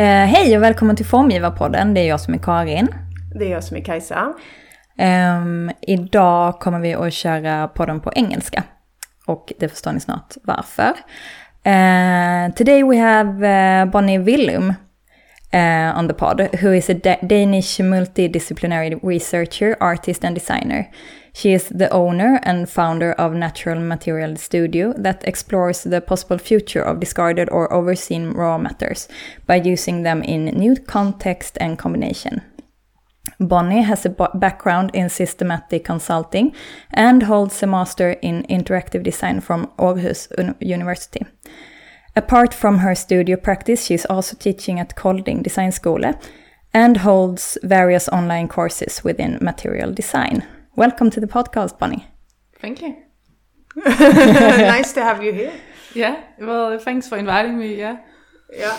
Eh, hej och välkommen till Formgivarpodden. Det är jag som är Karin. Det är jag som är Kajsa. Um, idag kommer vi att köra podden på engelska. Och det förstår ni snart varför. Uh, today we have uh, Bonnie Willum uh, on the pod, who is a da Danish multidisciplinary researcher, artist and designer. She is the owner and founder of Natural Material Studio that explores the possible future of discarded or overseen raw matters by using them in new context and combination. Bonnie has a background in systematic consulting and holds a master in interactive design from Aarhus University. Apart from her studio practice, she is also teaching at Kolding Design School and holds various online courses within material design. Welcome to the podcast, Bonnie. Thank you. nice to have you here. Yeah, well, thanks for inviting me. Yeah. Yeah.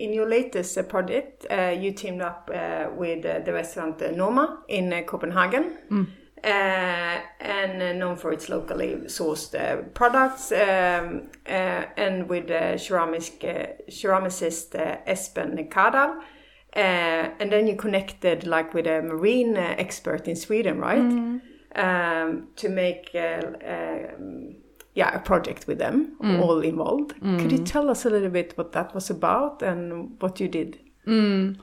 In your latest uh, project, uh, you teamed up uh, with uh, the restaurant uh, Noma in uh, Copenhagen. Mm. and known for its locally sourced products, um, and with ceramic, ceramicist Esben Kaldahl. and then you connected like with a marine expert in Sweden, right? Mm. Um, to make um, yeah a project with them mm. all involved mm. could you tell us a little bit what that was about and what you did mm.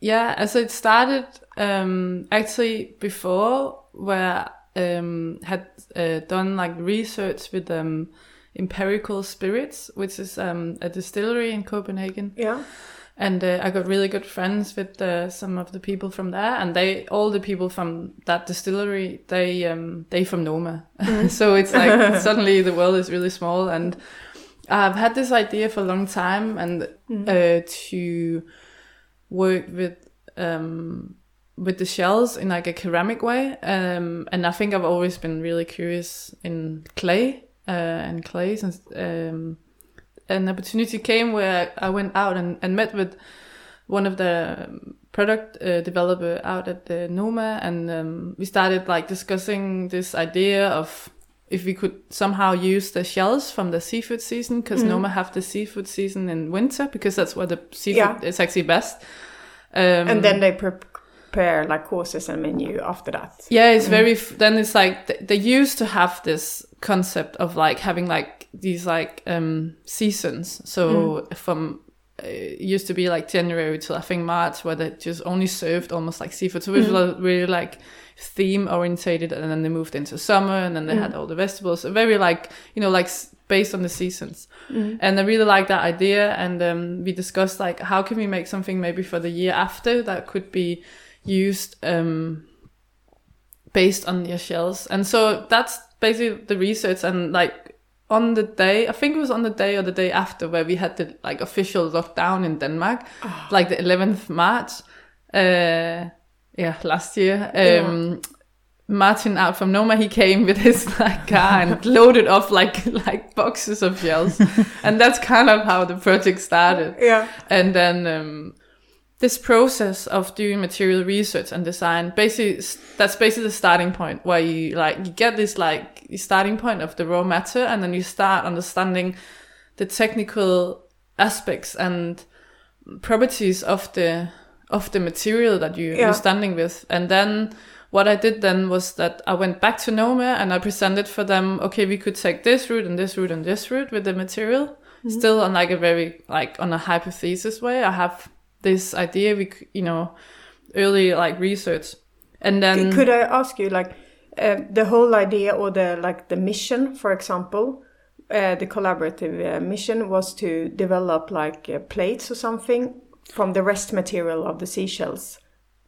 yeah so it started um, actually before where um, had uh, done like research with um, empirical spirits which is um, a distillery in copenhagen yeah and uh, I got really good friends with uh, some of the people from there, and they all the people from that distillery they um, they from Noma, mm. so it's like suddenly the world is really small, and I've had this idea for a long time, and mm. uh, to work with um, with the shells in like a ceramic way, um, and I think I've always been really curious in clay uh, and clays and um, an opportunity came where I went out and, and met with one of the product uh, developer out at the Noma, and um, we started like discussing this idea of if we could somehow use the shells from the seafood season, because mm. Noma have the seafood season in winter, because that's where the seafood yeah. is actually best. Um, and then they prepare like courses and menu after that. Yeah, it's mm. very. Then it's like they used to have this concept of like having like these like um seasons. So mm. from uh, it used to be like January till I think March, where they just only served almost like seafood. So it was mm. really like theme orientated, and then they moved into summer, and then they mm. had all the vegetables. So very like you know like based on the seasons. Mm. And I really like that idea. And um, we discussed like how can we make something maybe for the year after that could be used um, based on your shells. And so that's basically the research and like on the day, I think it was on the day or the day after where we had the like official lockdown in Denmark, oh. like the 11th March, uh, yeah, last year. Um, yeah. Martin out from Noma, he came with his like car and loaded off like like boxes of shells, and that's kind of how the project started. Yeah, and then um, this process of doing material research and design basically that's basically the starting point where you like you get this like starting point of the raw matter and then you start understanding the technical aspects and properties of the of the material that you, yeah. you're standing with and then what I did then was that I went back to Noma and I presented for them, okay, we could take this route and this route and this route with the material. Mm-hmm. Still on like a very, like on a hypothesis way. I have this idea we you know early like research. And then could i ask you like uh, the whole idea or the like the mission for example uh, the collaborative uh, mission was to develop like uh, plates or something from the rest material of the seashells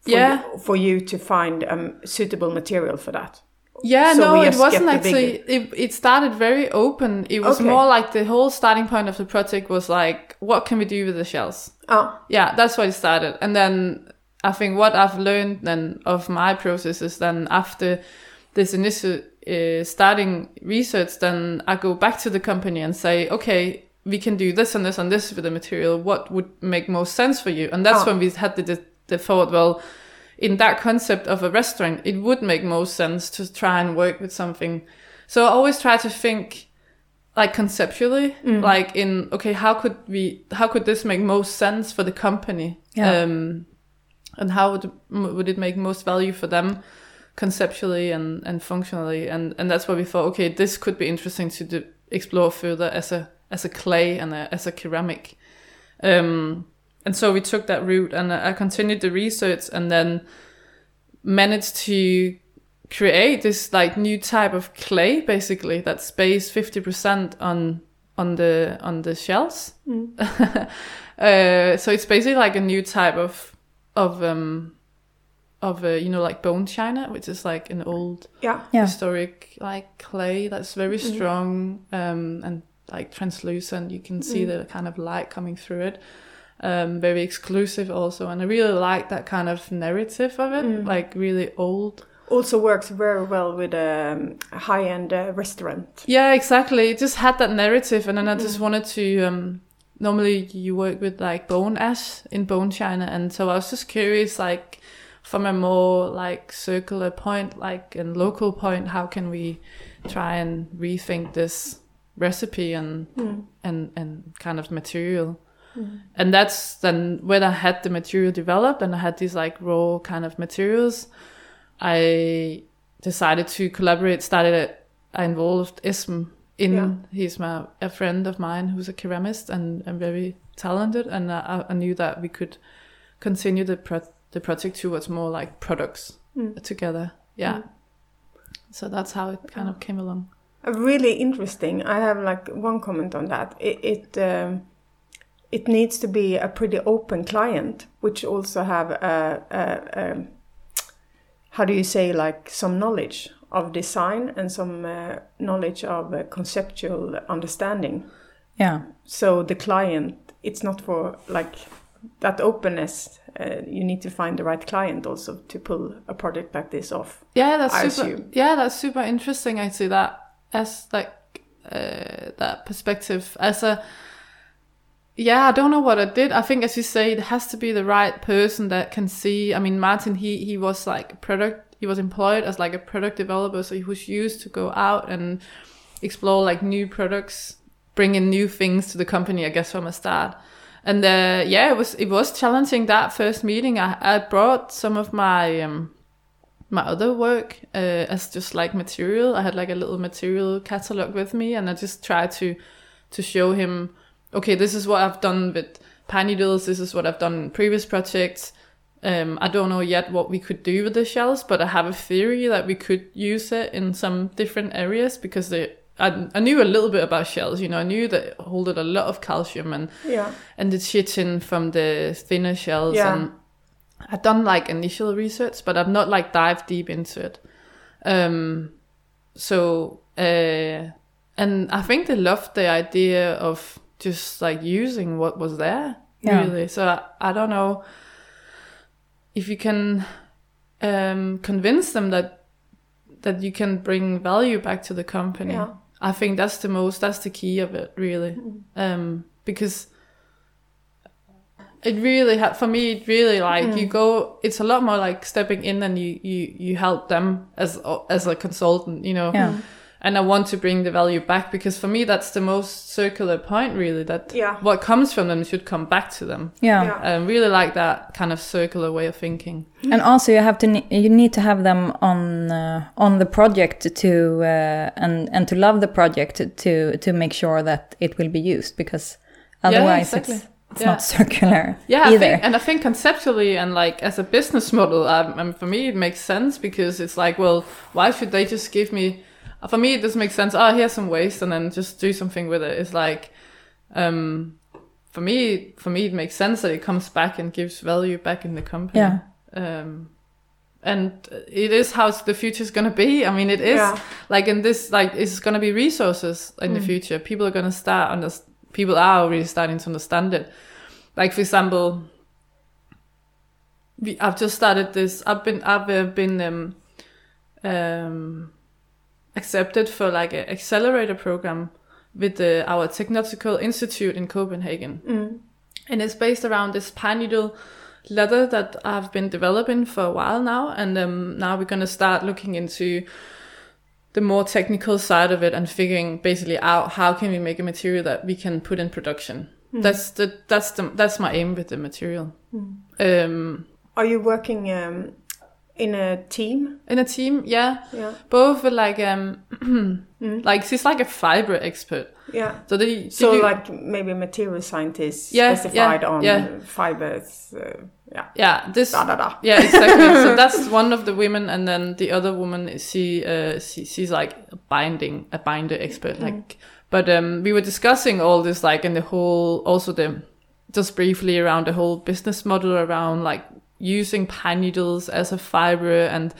for yeah. you, for you to find um, suitable material for that yeah, so no, it wasn't actually. It, it started very open. It was okay. more like the whole starting point of the project was like, what can we do with the shells? Oh, yeah, that's why it started. And then I think what I've learned then of my process is then after this initial uh, starting research, then I go back to the company and say, okay, we can do this and this and this with the material. What would make most sense for you? And that's oh. when we had the, the, the thought, well in that concept of a restaurant, it would make most sense to try and work with something. So I always try to think like conceptually, like in okay, how could we, how could this make most sense for the company? Yeah. Um, and how would would it make most value for them conceptually and and functionally? And and that's why we thought, okay, this could be interesting to do, explore further as a as a clay and a, as a ceramic. Um, and so we took that route, and I continued the research, and then managed to create this like new type of clay basically that space 50% on on the on the shells. Uh, so it's basically like a new type of of um of uh, you know like bone china which is like an old Yeah. Yeah. historic like clay that's very strong um and like translucent. You can see the kind of light coming through it um very exclusive also and i really like that kind of narrative of it like really old Also works very well with a um, high-end uh, restaurant. Yeah, exactly. It just had that narrative, and then I just wanted to. Um, normally, you work with like bone ash in bone china, and so I was just curious, like from a more like circular point, like a local point, how can we try and rethink this recipe and and and kind of material. And that's then when I had the material developed and I had these like raw kind of materials, I decided to collaborate, started it, I involved Ism in, Yeah. he's my, a friend of mine who's a ceramist and, and very talented. And I, I knew that we could continue the, pro- the project towards more like products together. Yeah. So that's how it kind of came along. Uh, really interesting. I have like one comment on that. It it, um, it needs to be a pretty open client, which also have a, a, a how do you say like some knowledge of design and some uh, knowledge of uh, conceptual understanding. Yeah. So the client, it's not for like that openness. Uh, you need to find the right client also to pull a project like this off. Yeah, that's I super. assume. Yeah, that's super interesting. I see that as like uh, that perspective as a. Yeah, I don't know what I did. I think, as you say, it has to be the right person that can see. I mean, Martin, he he was like product. He was employed as like a product developer, so he was used to go out and explore like new products, bring in new things to the company. I guess from a start. And uh, yeah, it was it was challenging that first meeting. I, I brought some of my um, my other work uh, as just like material. I had like a little material catalog with me, and I just tried to to show him, okay, this is what I've done with pine needles. This is what I've done in previous projects. Um, I don't know yet what we could do with the shells, but I have a theory that we could use it in some different areas because they. I, I knew a little bit about shells, you know. I knew that it holded a lot of calcium and Yeah. and the chitin from the thinner shells Yeah. and I've done like initial research, but I've not like dived deep into it. Um, so uh, and I think they loved the idea of just like using what was there Yeah. really. So I, I don't know if you can um, convince them that that you can bring value back to the company. Yeah. I think that's the most that's the key of it really, um, because it really had for me it really like you go it's a lot more like stepping in and you you you help them as as a consultant you know Yeah. And i want to bring the value back because for me that's the most circular point really that Yeah. what comes from them should come back to them Yeah. Yeah. i really like that kind of circular way of thinking And also you have to ne- you need to have them on uh, on the project to uh, and and to love the project to to make sure that it will be used because otherwise exactly. it's it's Yeah. not circular yeah I either. think, and i think conceptually and like as a business model um, um, for me it makes sense because it's like well why should they just give me for me it just makes sense. Oh here's some waste and then just do something with it. It's like um for me for me it makes sense that it comes back and gives value back in the company. Yeah. um and it is how the future is going to be. I mean it is Yeah. like in this like it's going to be resources in the future. People are going to start under people are already starting to understand it. Like for example we, i've just started this i've been i've uh, been um um accepted for like an accelerator program with the, our technological institute in copenhagen. And it's based around this pine needle leather that I've been developing for a while now, and um, now we're going to start looking into the more technical side of it and figuring basically out how can we make a material that we can put in production. That's the that's the that's my aim with the material. Um, Are you working um, in a team? in a team, yeah, Yeah. both like um, like she's like a fiber expert. Yeah. So they So, do- like maybe a material scientist Yeah, specified yeah, on yeah. fibers. Uh, yeah. yeah, this Da da da. Yeah, exactly. so that's one of the women, and then the other woman, she, uh, she, she's like a binding, a binder expert. Like, but um, we were discussing all this, like, in the whole, also the, just briefly around the whole business model around like using pine needles as a fiber, and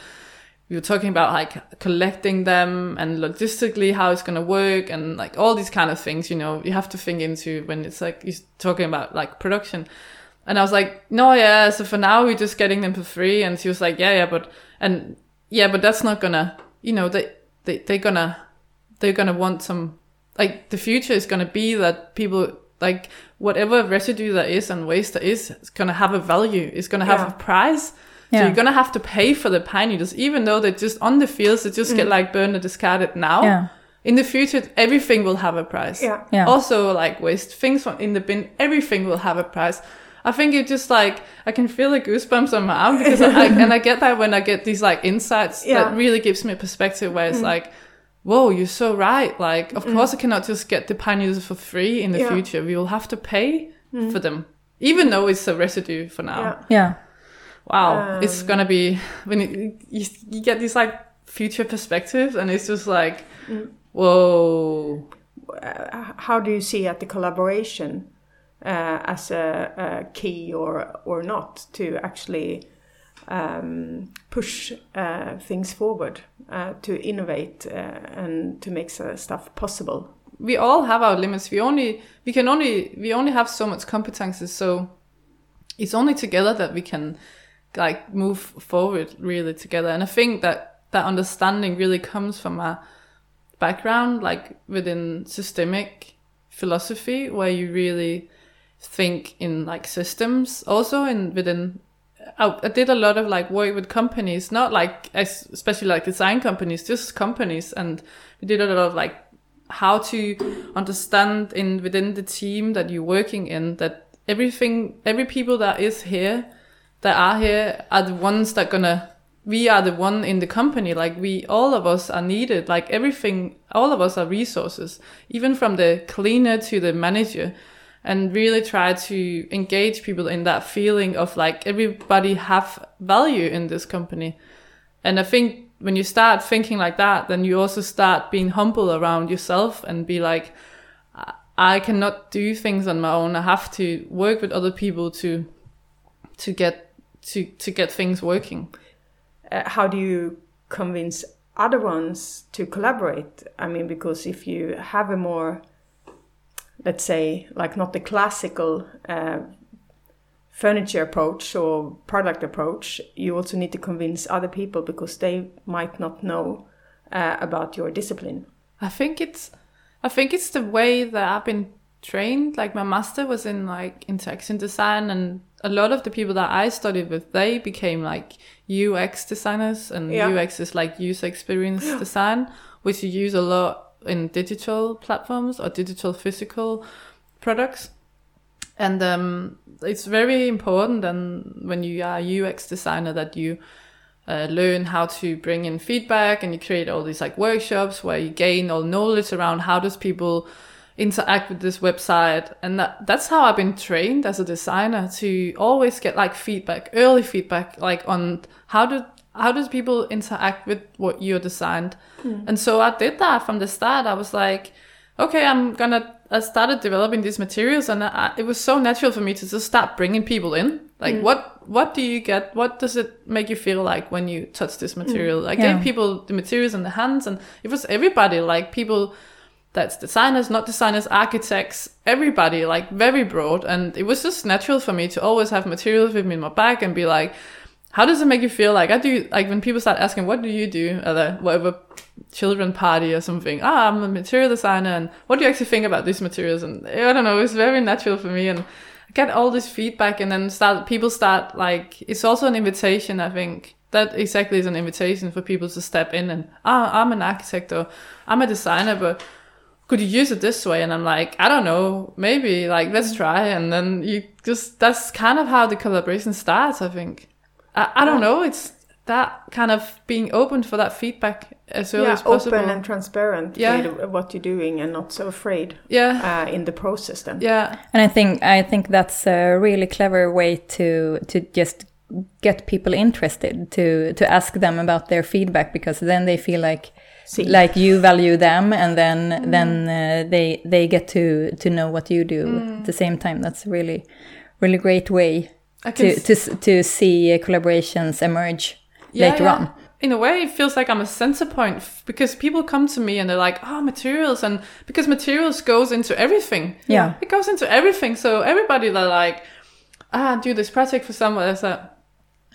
we were talking about like collecting them and logistically how it's gonna work, and like all these kind of things. You know, you have to think into when it's like you're talking about like production. And I was like, no, yeah. So for now, we're just getting them for free. And she was like, yeah, yeah, but and yeah, but that's not gonna, you know, they they they're gonna they're gonna want some like the future is gonna be that people like whatever residue there is and waste there is, it's gonna have a value. It's gonna have Yeah. a price. So you're gonna have to pay for the pine needles, even though they're just on the fields. They just get mm. like burned and discarded now. Yeah. In the future, everything will have a price. Yeah. Yeah. Also, like waste things from in the bin, everything will have a price. I think it just like I can feel the goosebumps on my arm because I, and I get that when I get these like insights Yeah. that really gives me a perspective where it's mm. like, whoa, you're so right. Like, of course, I cannot just get the pine needles for free in the Yeah. future. We will have to pay for them, even though it's a residue for now. Yeah. Yeah. Wow, it's gonna be when you, you you get these like future perspectives, and it's just like, whoa. Uh, how do you see at the collaboration uh, as a, a key or or not to actually um, push uh, things forward, uh, to innovate uh, and to make stuff possible? we all have our limits. We only we can only we only have so much competences. So it's only together that we can like move forward really together. And I think that that understanding really comes from a background like within systemic philosophy where you really think in like systems also in within I, did a lot of like work with companies not like especially like design companies just companies. And we did a lot of like how to understand in within the team that you're working in that everything every people that is here that are here are the ones that gonna we are the one in the company. Like we all of us are needed. Like everything all of us are resources. Even from the cleaner to the manager and really try to engage people in that feeling of like everybody have value in this company. And i think when you start thinking like that then you also start being humble around yourself and be like I- cannot do things on my own. I have to work with other people to to get to to get things working. Uh, how do you convince other ones to collaborate? I mean, because if you have a more, let's say, like not the classical uh, furniture approach or product approach, you also need to convince other people because they might not know uh, about your discipline. I think it's I think it's the way that I've been trained. Like my master was in like interaction design and a lot of the people that I studied with, they became like UX designers and Yeah. UX is like user experience design, which you use a lot in digital platforms or digital physical products. And um, it's very important and when you are a UX designer that you uh, learn how to bring in feedback and you create all these like workshops where you gain all knowledge around how does people interact with this website and that, that's how i've been trained as a designer to always get like feedback early feedback like on how do how does people interact with what you designed? Hmm. And so i did that from the start. I was like okay i'm gonna i started developing these materials and I, it was so natural for me to just start bringing people in. Like hmm. what what do you get? What does it make you feel like when you touch this hmm. material? I Yeah. gave people the materials in the hands and it was everybody like people that's designers not designers architects everybody like very broad. And it was just natural for me to always have materials with me in my bag and be like how does it make you feel like i do like when people start asking what do you do at a whatever children party or something ah i'm a material designer and what do you actually think about these materials and i don't know it's very natural for me and I get all this feedback and then start people start like it's also an invitation i think that exactly is an invitation for people to step in and ah, I'm an architect or I'm a designer, but could you use it this way? And I'm like, I don't know, maybe like let's try. And then you just that's kind of how the collaboration starts. I think. I, I don't know. It's that kind of being open for that feedback as early yeah, as possible. open and transparent Yeah. with what you're doing and not so afraid yeah, uh, in the process then. yeah, And I think I think that's a really clever way to to just get people interested to to ask them about their feedback because then they feel like See. like you value them and then then uh, they they get to to know what you do at the same time. That's a really really great way I can to to s- to see uh, collaborations emerge Yeah, later yeah. on. In a way, it feels like I'm a center point f- because people come to me and they're like, "Oh, materials," and because materials goes into everything. Yeah. it goes into everything. So everybody that like, ah, do this project for someone. As a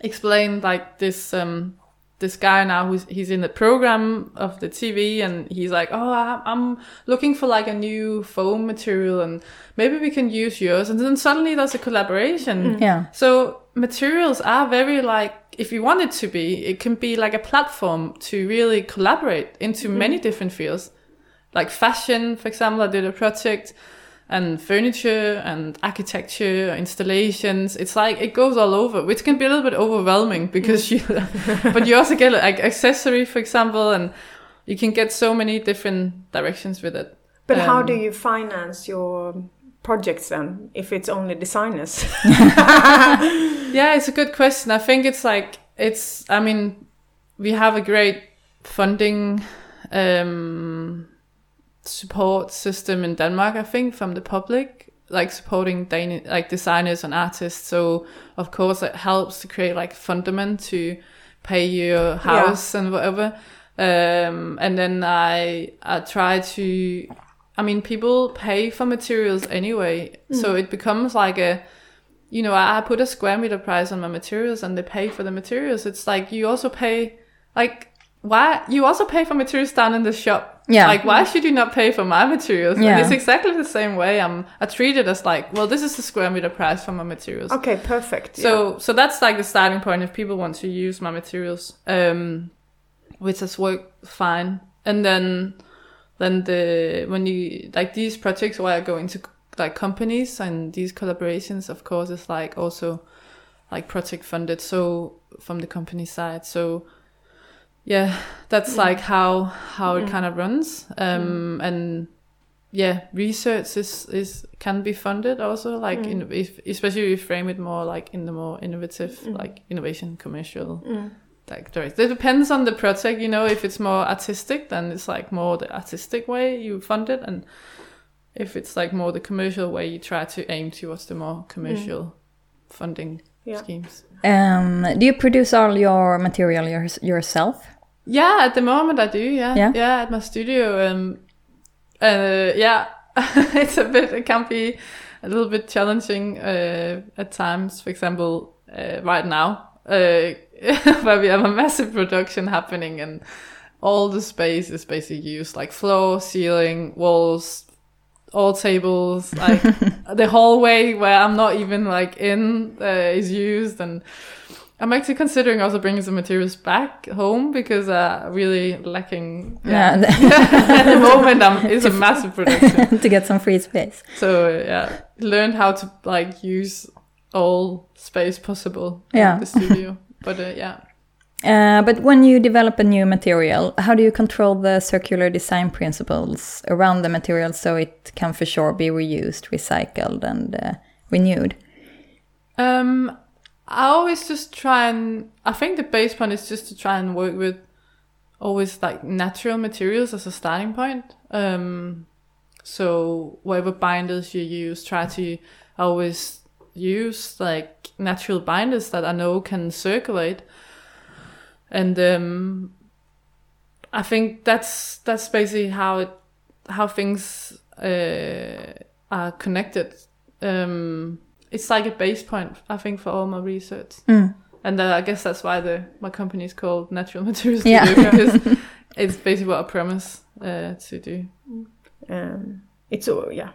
explain like this um this guy now who's he's in the program of the TV and he's like, oh, I- I'm looking for like a new foam material and maybe we can use yours. And then suddenly there's a collaboration. Mm-hmm. Yeah. So materials are very like, if you want it to be, it can be like a platform to really collaborate into mm-hmm. many different fields. Like fashion, for example, I did a project and furniture and architecture, installations. It's like it goes all over, which can be a little bit overwhelming because you, but you also get like accessory, for example, and you can get so many different directions with it. But how Um, do you finance your projects then if it's only designers? Yeah, it's a good question. I think it's like it's. I mean, we have a great funding um, support system in Denmark. I think from the public, like supporting Dan- like designers and artists. So of course it helps to create like fundament to pay your house and whatever. Um, and then I I try to. I mean, people pay for materials anyway, so it becomes like a you know, I I put a square meter price on my materials and they pay for the materials. It's like you also pay, like, why? You also pay for materials down in the shop. Yeah. Like, why should you not pay for my materials? Yeah. And it's exactly the same way. I'm, I treat it as like, well, this is the square meter price for my materials. okay, perfect. So, so that's like the starting point if people want to use my materials, um, which has worked fine. And then, then the when you like these projects where I go into like companies and these collaborations, of course, is like also like project funded. So from the company side, so yeah, that's like how how it kind of runs. Um, mm. and yeah, research is is can be funded also, like mm. in, if, especially if you frame it more like in the more innovative, mm. like innovation commercial. Like direct. It depends on the project, you know. If it's more artistic, then it's like more the artistic way you fund it, and if it's like more the commercial way, you try to aim towards the more commercial funding Yeah. schemes. Um, do you produce all your material yours yourself? Yeah, at the moment I do. Yeah, Yeah? yeah, at my studio. Um, uh, yeah, it's a bit. It can be a little bit challenging uh, at times. For example, uh, right now, uh, where we have a massive production happening, and all the space is basically used, like floor, ceiling, walls, all tables, like the hallway where I'm not even like in uh, is used, and I'm actually considering also bringing some materials back home because uh, really lacking. Yeah, Yeah, at the moment I'm, it's a massive production. to get some free space. So yeah, learned how to like use all space possible Yeah. in the studio. but uh, yeah. Uh, but when you develop a new material, how do you control the circular design principles around the material so it can for sure be reused, recycled, and uh, renewed? Um, I always just try and I think the base point is just to try and work with always like natural materials as a starting point. Um, so whatever binders you use, try to always use like natural binders that I know can circulate. And um, I think that's that's basically how it how things uh, are connected. Um, it's like a base point, I think, for all my research. And uh, I guess that's why the my company is called Natural Materials Yeah. Studio because it's basically what I promise uh, to do. Um, it's all yeah.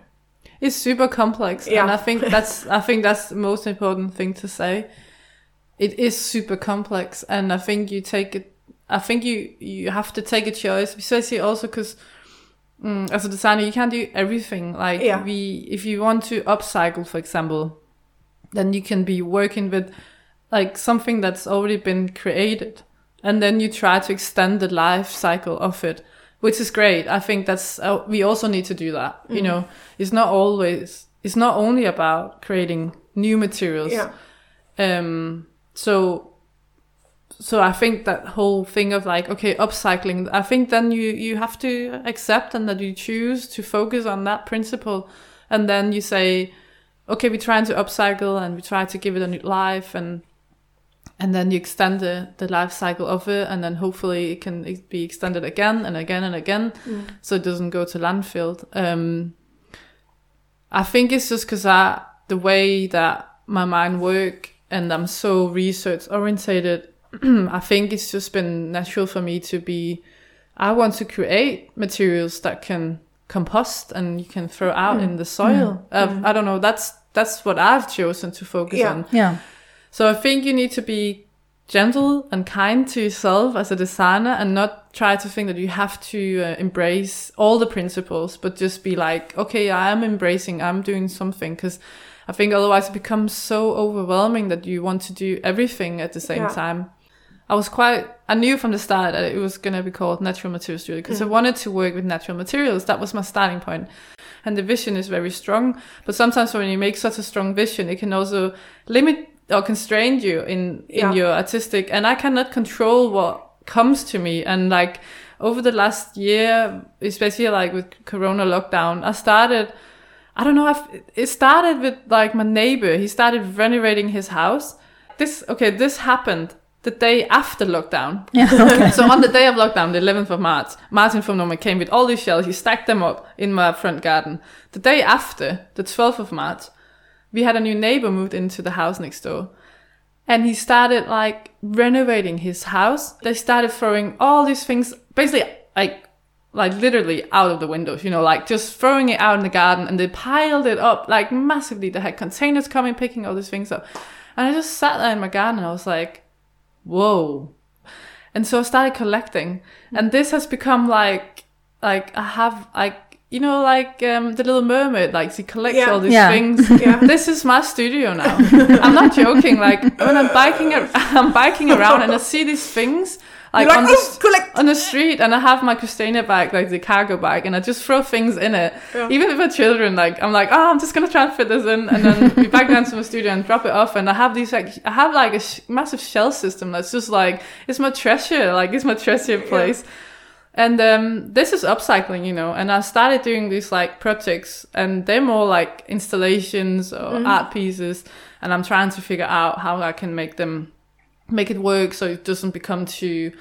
It's super complex, Yeah. and I think that's I think that's the most important thing to say. it is super complex, and I think you take it. I think you you have to take a choice, especially also because. Mm, as a designer, you can't do everything. Like Yeah. we, if you want to upcycle, for example, then you can be working with like something that's already been created. And then you try to extend the life cycle of it which is great. I think that's uh, we also need to do that you know? It's not always it's not only about creating new materials. Yeah. um so so i think that whole thing of like okay upcycling i think then you you have to accept and that you choose to focus on that principle. And then you say okay we're trying to upcycle and we try to give it a new life and and then you extend the, the life cycle of it and then hopefully it can be extended again and again and again so it doesn't go to landfill. Um i think it's just because i the way that my mind work and i'm so research orientated i think it's just been natural for me to be i want to create materials that can compost and you can throw out in the soil. Uh, i don't know that's that's what i've chosen to focus Yeah. on Yeah. so I think you need to be gentle and kind to yourself as a designer and not try to think that you have to uh, embrace all the principles, but just be like, okay, I am embracing, I'm doing something. Cause I think otherwise it becomes so overwhelming that you want to do everything at the same Yeah. time. I was quite, I knew from the start that it was going to be called Natural Materials Studio because I mm. wanted to work with natural materials. That was my starting point. And the vision is very strong. But sometimes when you make such a strong vision, it can also limit or constrain you in, in Yeah. your artistic. And I cannot control what comes to me. And like over the last year, especially like with Corona lockdown, I started, I don't know, I've, it started with like my neighbor. He started renovating his house. This, okay, this happened the day after lockdown. Yeah. Okay. so on the day of lockdown, the 11th of March, Martin from Noma came with all these shells. He stacked them up in my front garden. The day after, the 12th of March, we had a new neighbor moved into the house next door. And he started like renovating his house. They started throwing all these things, basically like, like literally out of the windows, you know, like just throwing it out in the garden and they piled it up like massively. They had containers coming, picking all these things up. And I just sat there in my garden and I was like, whoa. And so I started collecting. And this has become like, like I have like, you know, like um, the Little Mermaid, like she collects Yeah. all these Yeah. things. Yeah. This is my studio now. I'm not joking. Like when I'm biking, ar- I'm biking around and I see these things like, like, on the "Oh, collect!" on the street, and I have my Christiania bag, like the cargo bag, and I just throw things in it. Even with my children, like I'm like, oh, I'm just gonna try and fit this in, and then we back down to my studio and drop it off. And I have these like, I have like a sh- massive shell system that's just like, it's my treasure, like it's my treasure place. And um, this is upcycling, you know. And I started doing these like projects, and they're more like installations or art pieces. And I'm trying to figure out how I can make them, make it work so it doesn't become too.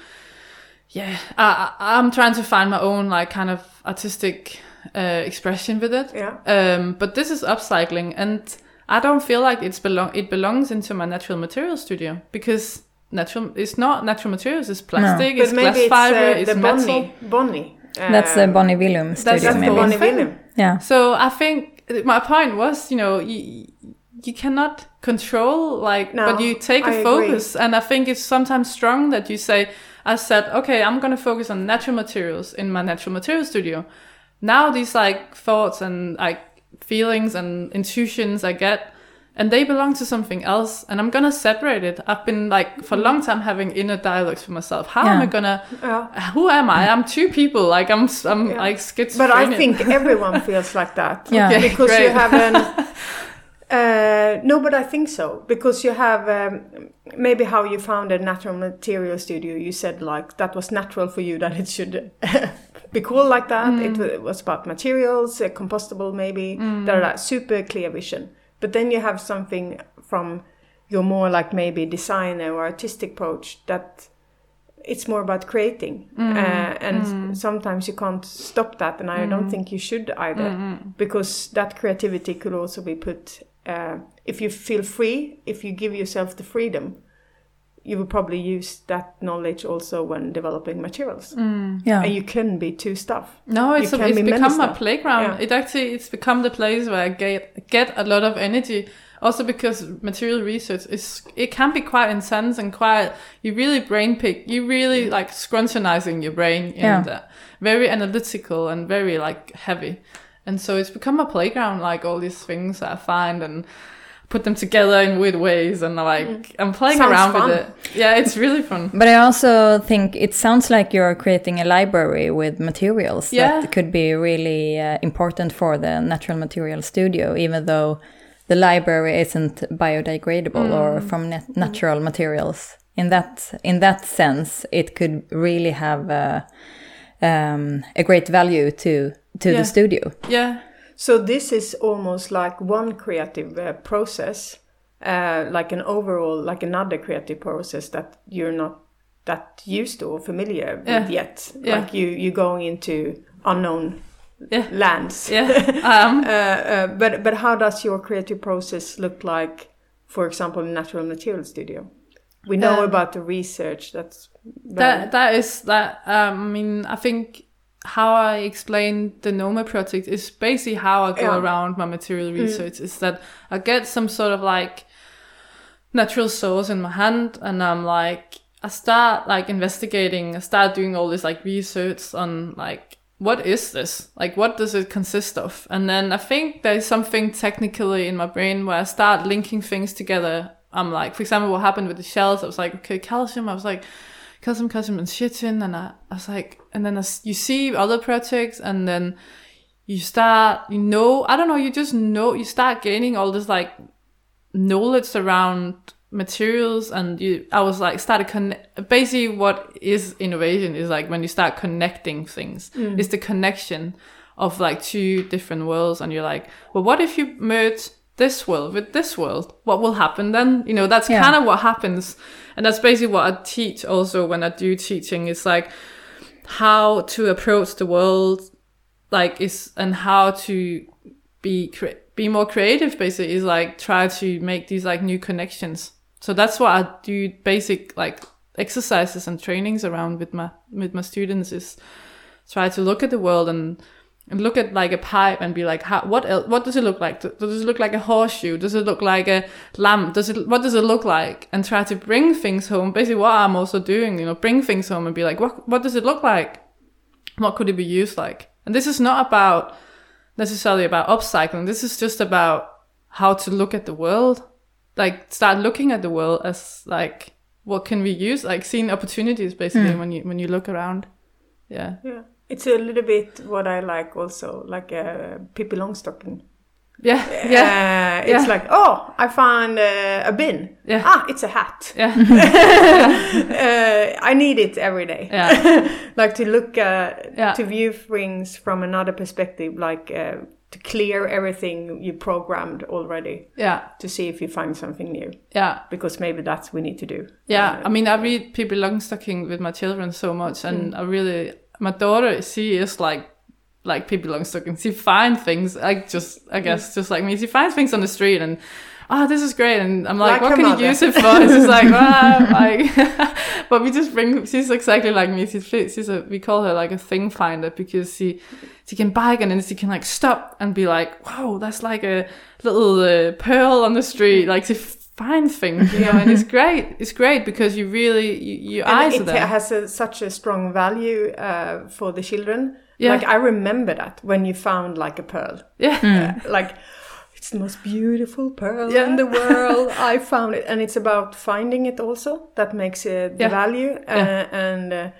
Yeah, I, I- I'm trying to find my own like kind of artistic uh, expression with it. Yeah. Um, but this is upcycling, and I don't feel like it's belong. It belongs into my natural material studio because natural. It's not natural materials. It's plastic. But It's maybe glass it's fiber. uh, it's the metal. Bonnie. Bonnie. Uh, That's the Bonnie Hvillum studio, that's That's the maybe. Bonnie thing. Hvillum. Yeah. So I think my point was, you know, you, you cannot control like, No, but you take a I agree. focus, and I think it's sometimes strong that you say, I said, okay, I'm gonna focus on natural materials in my natural material studio. Now these like thoughts and like feelings and intuitions I get. And they belong to something else, and I'm gonna separate it. I've been like for a long mm-hmm. time having inner dialogues for myself. How am I gonna? Yeah. Who am I? I'm two people. Like I'm, I'm Yeah. like schizophrenic. But I think everyone feels like that. Yeah. Okay, Because you have an. Uh, no, but I think so because you have um, maybe how you found a natural material studio. You said like that was natural for you that it should be called like that. It, it was about materials, uh, compostable maybe. They're like super clear vision. But then you have something from your more like maybe designer or artistic approach that it's more about creating uh, and sometimes you can't stop that and i don't think you should either because that creativity could also be put uh, if you feel free if you give yourself the freedom you will probably use that knowledge also when developing materials Yeah. and you can be two stuff No, it's, a, it's be become my stuff. playground. Yeah. It actually it's become the place where I get get a lot of energy Also because material research is it can be quite intense and quite you really brain pick you really like scrunchionizing your brain and Yeah. uh, very analytical and very like heavy. And so it's become a playground like all these things that I find and put them together in weird ways and like I'm playing Sounds around fun. with it. Yeah, it's really fun. But I also think it sounds like you're creating a library with materials Yeah. that could be really uh, important for the natural material studio, even though the library isn't biodegradable or from nat- natural materials. In that in that sense, it could really have a, um, a great value to to Yeah. the studio. Yeah. So this is almost like one creative uh, process, uh, like an overall, like another creative process that you're not that used to or familiar with yet. Yeah. Like you, you're going into unknown Yeah. lands. Yeah. Um Uh, uh, but but how does your creative process look like, for example, in Natural Material Studio? We know Um, about the research. That's very- that that is that um i mean i think how i explain the noma project is basically how i go Yeah. around my material mm. research is that i get some sort of like natural source in my hand and i'm like i start like investigating i start doing all this like research on like what is this? Like what does it consist of? And then i think there's something technically in my brain where i start linking things together. I'm like for example what happened with the shells i was like okay calcium i was like calcium calcium and chitin and I, I was like and then I s you see other projects and then you start you know i don't know you just know you start gaining all this like knowledge around materials and you i was like started connect basically what is innovation is like when you start connecting things mm. it's the connection of like two different worlds and you're like well what if you merge this world with this world what will happen then? You know that's Yeah. kind of what happens. And that's basically what i teach also when i do teaching. It's like how to approach the world like is and how to be cre- be more creative basically is like try to make these like new connections. So that's what i do basic like exercises and trainings around with my with my students is try to look at the world and and look at like a pipe and be like how what el what does it look like? Does it look like a horseshoe? Does it look like a lamp? Does it what does it look like? And try to bring things home. Basically what i'm also doing you know bring things home and be like what what does it look like? What could it be used like? And this is not about necessarily about upcycling. This is just about how to look at the world. Like start looking at the world as like what can we use? Like seeing opportunities basically hmm. when you when you look around. Yeah. Yeah. It's a little bit what I like also, like uh, Pippi Longstocking. yeah yeah Uh, it's Yeah. like, oh, I found uh, a bin. Yeah. Ah, it's a hat. yeah Uh, I need it every day. yeah like to look, uh, Yeah. to view things from another perspective, like uh, to clear everything you programmed already yeah to see if you find something new. yeah Because maybe that's we need to do. Yeah, Uh, I mean, I read Pippi Longstocking with my children so much, and I really, my daughter, she is like, like Pippi Longstocking. She finds things, like just, I guess, just like me. She finds things on the street, and oh, this is great, and I'm like, Like what can mother. you use it for? And she's like, ah, like, but we just bring. She's exactly like me. She's she's a we call her like a thing finder because she she can bike and then she can like stop and be like, wow, that's like a little uh, pearl on the street. Like she finds things, you know, and it's great. It's great because you really you, your and eyes it are there. has a, such a strong value uh, for the children. Yeah. Like I remember that when you found like a pearl. yeah, Uh, like it's the most beautiful pearl Yeah. in the world. I found it, and it's about finding it also that makes it the Yeah. value. Uh, Yeah. And uh,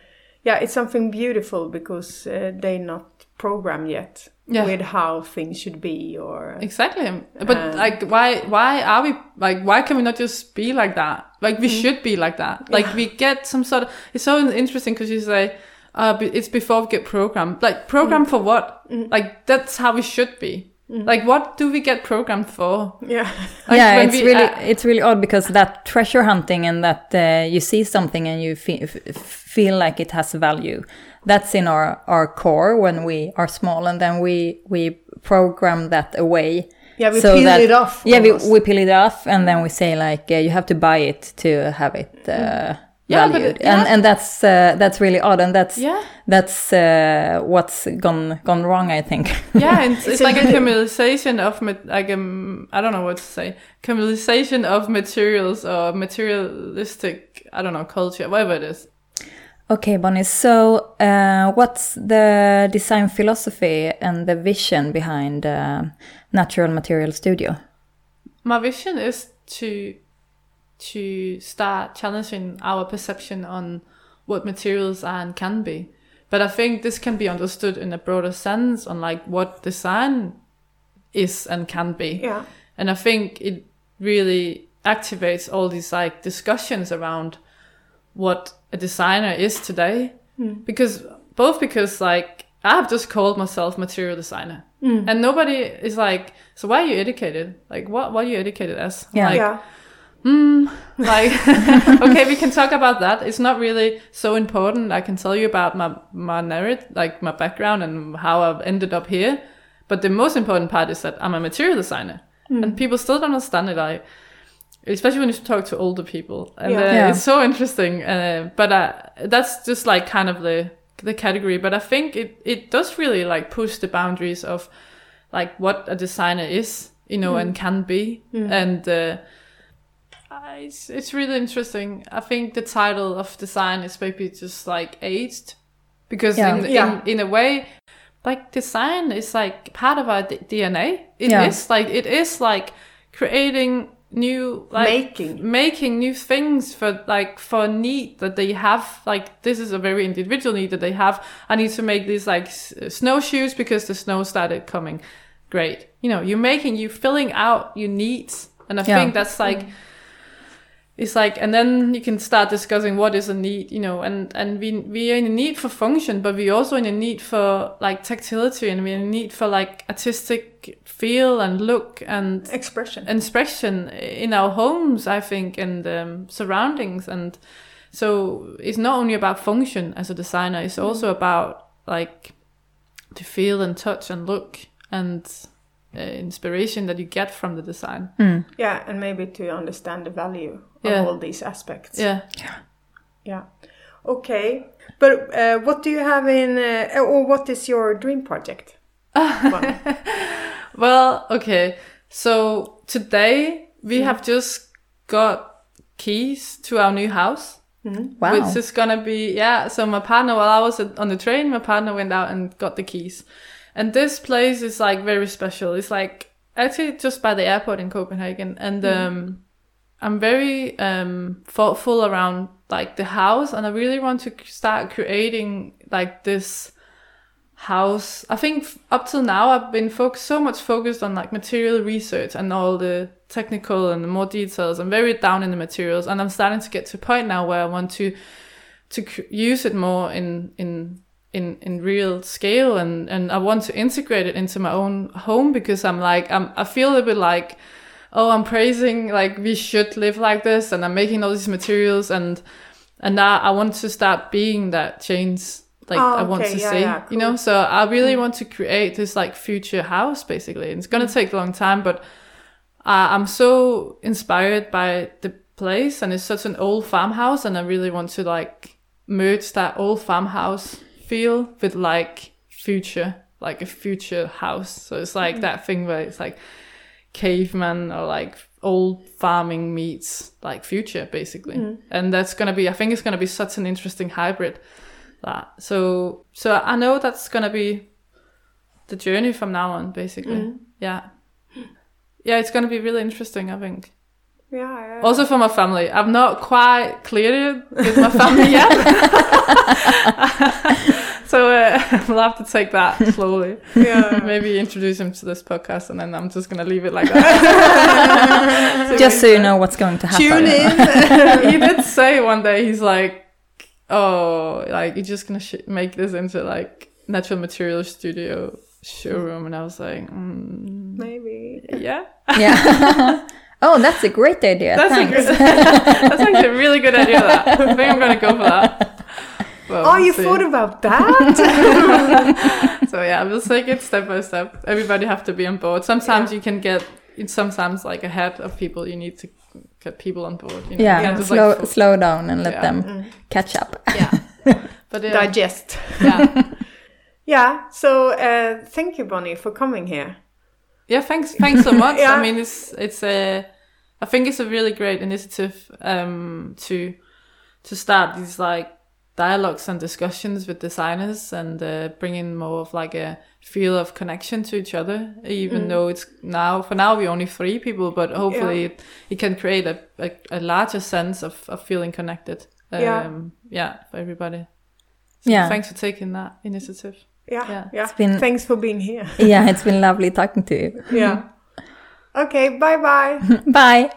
yeah, it's something beautiful because uh, they're not programmed yet Yeah. with how things should be or exactly. But Um, like, why why are we like why can we not just be like that? Like we Mm. should be like that. Like we get some sort of. It's so interesting because you say. Uh, be- it's before we get programmed. Like programmed Mm. for what? Like that's how we should be. Like what do we get programmed for? yeah. Like, yeah, when it's we, really uh, it's really odd because that treasure hunting and that uh, you see something and you fe- f- feel like it has value. That's in our our core when we are small, and then we we program that away. Yeah, we so peel that- it off. Yeah, we, almost. we peel it off, and then we say like uh, you have to buy it to have it uh, Yeah, but valued, it- yeah. and and that's uh, that's really odd, and that's Yeah. that's uh, what's gone gone wrong, I think. yeah, it's, it's like a commercialization of like um, I don't know what to say, commercialization of materials or materialistic I don't know culture, whatever it is. Okay, Bonnie. So, uh, what's the design philosophy and the vision behind uh, Natural Material Studio? My vision is to to start challenging our perception on what materials are and can be. But I think this can be understood in a broader sense on like what design is and can be. Yeah. And I think it really activates all these like discussions around what a designer is today. Hmm. Because both because like I have just called myself material designer. Hmm. And nobody is like, so why are you educated? Like what what are you educated as? Yeah. Like, yeah. Hmm, like okay we can talk about that it's not really so important i can tell you about my my narrative like my background and how i've ended up here but the most important part is that i'm a material designer and people still don't understand it i especially when you talk to older people and Yeah. uh, Yeah. it's so interesting uh, but uh, that's just like kind of the the category but i think it it does really like push the boundaries of like what a designer is you know and can be and uh, it's, it's really interesting. I think the title of design is maybe just like aged because Yeah. in, Yeah. in in a way, like design is like part of our d- DNA. It is Yeah. like it is like creating new like Making. making new things for like for a need that they have like this is a very individual need that they have. I need to make these like s- uh, snowshoes because the snow started coming. Great. You know you're making you filling out your needs. And i Yeah. think that's like mm. It's like and then you can start discussing what is a need you know and and we we are in a need for function but we also in a need for like tactility and we're in a need for like artistic feel and look and Expression. expression in our homes, I think, and um, surroundings. And so it's not only about function as a designer; it's also about like to feel and touch and look and uh, inspiration that you get from the design. yeah, and maybe to understand the value Yeah. of all these aspects. Yeah. Yeah. Yeah. Okay. But uh, what do you have in, uh, or what is your dream project? Well, okay. So today we have just got keys to our new house. Wow. Which is gonna be yeah. So my partner, while I was on the train, my partner went out and got the keys, and this place is like very special. It's like actually just by the airport in Copenhagen, and um, I'm very um thoughtful around like the house, and I really want to start creating like this house. I think up till now I've been focused so much focused on like material research and all the technical and the more details. I'm very down in the materials, and I'm starting to get to a point now where I want to to use it more in in in in real scale, and and I want to integrate it into my own home because I'm like I'm I feel a bit like oh I'm praising like we should live like this, and I'm making all these materials and. And now I want to start being that change like Oh, I want okay. to Yeah, see, yeah, you know. So I really want to create this like future house, basically. and It's gonna take a long time, but uh, I'm so inspired by the place, and it's such an old farmhouse, and I really want to like merge that old farmhouse feel with like future, like a future house. So it's like hmm. that thing where it's like caveman or like old farming meets like future basically. Hmm. And that's gonna be i think it's gonna be such an interesting hybrid that. So so i know that's gonna be the journey from now on basically. Hmm. Yeah. Yeah it's gonna be really interesting i think. Yeah. yeah. also for my family. I'm not quite clear with my family yet so uh, we'll have to take that slowly yeah. maybe introduce him to this podcast and then i'm just gonna leave it like that Just so you know what's going to happen. Tune in. he did say one day he's like oh like you're just gonna sh- make this into like natural material studio showroom and i was like mm, Maybe. yeah Yeah. oh, that's a great idea. that's a Thanks. good, that's actually a really good idea that i think i'm gonna go for that Well, Oh, we'll you see. thought about that? so yeah we'll take it step by step everybody have to be on board sometimes Yeah. you can get it's sometimes like ahead of people you need to get people on board. You know? Yeah, You slow like, slow down and let Yeah. them catch up. yeah. But uh, Digest. yeah, Yeah. So uh, thank you, Bonnie, for coming here. yeah. Thanks, thanks so much. Yeah. I mean, it's it's a, I think it's a really great initiative um, to to start these like dialogues and discussions with designers and uh, bring in more of like a feel of connection to each other. Even though it's now for now we only three people, but hopefully it, it can create a, a, a larger sense of, of feeling connected. Um, Yeah. yeah, for everybody. So Yeah. Thanks for taking that initiative. Yeah. Yeah. Yeah. It's been- Thanks for being here. yeah, it's been lovely talking to you. yeah. Okay. Bye bye. Bye.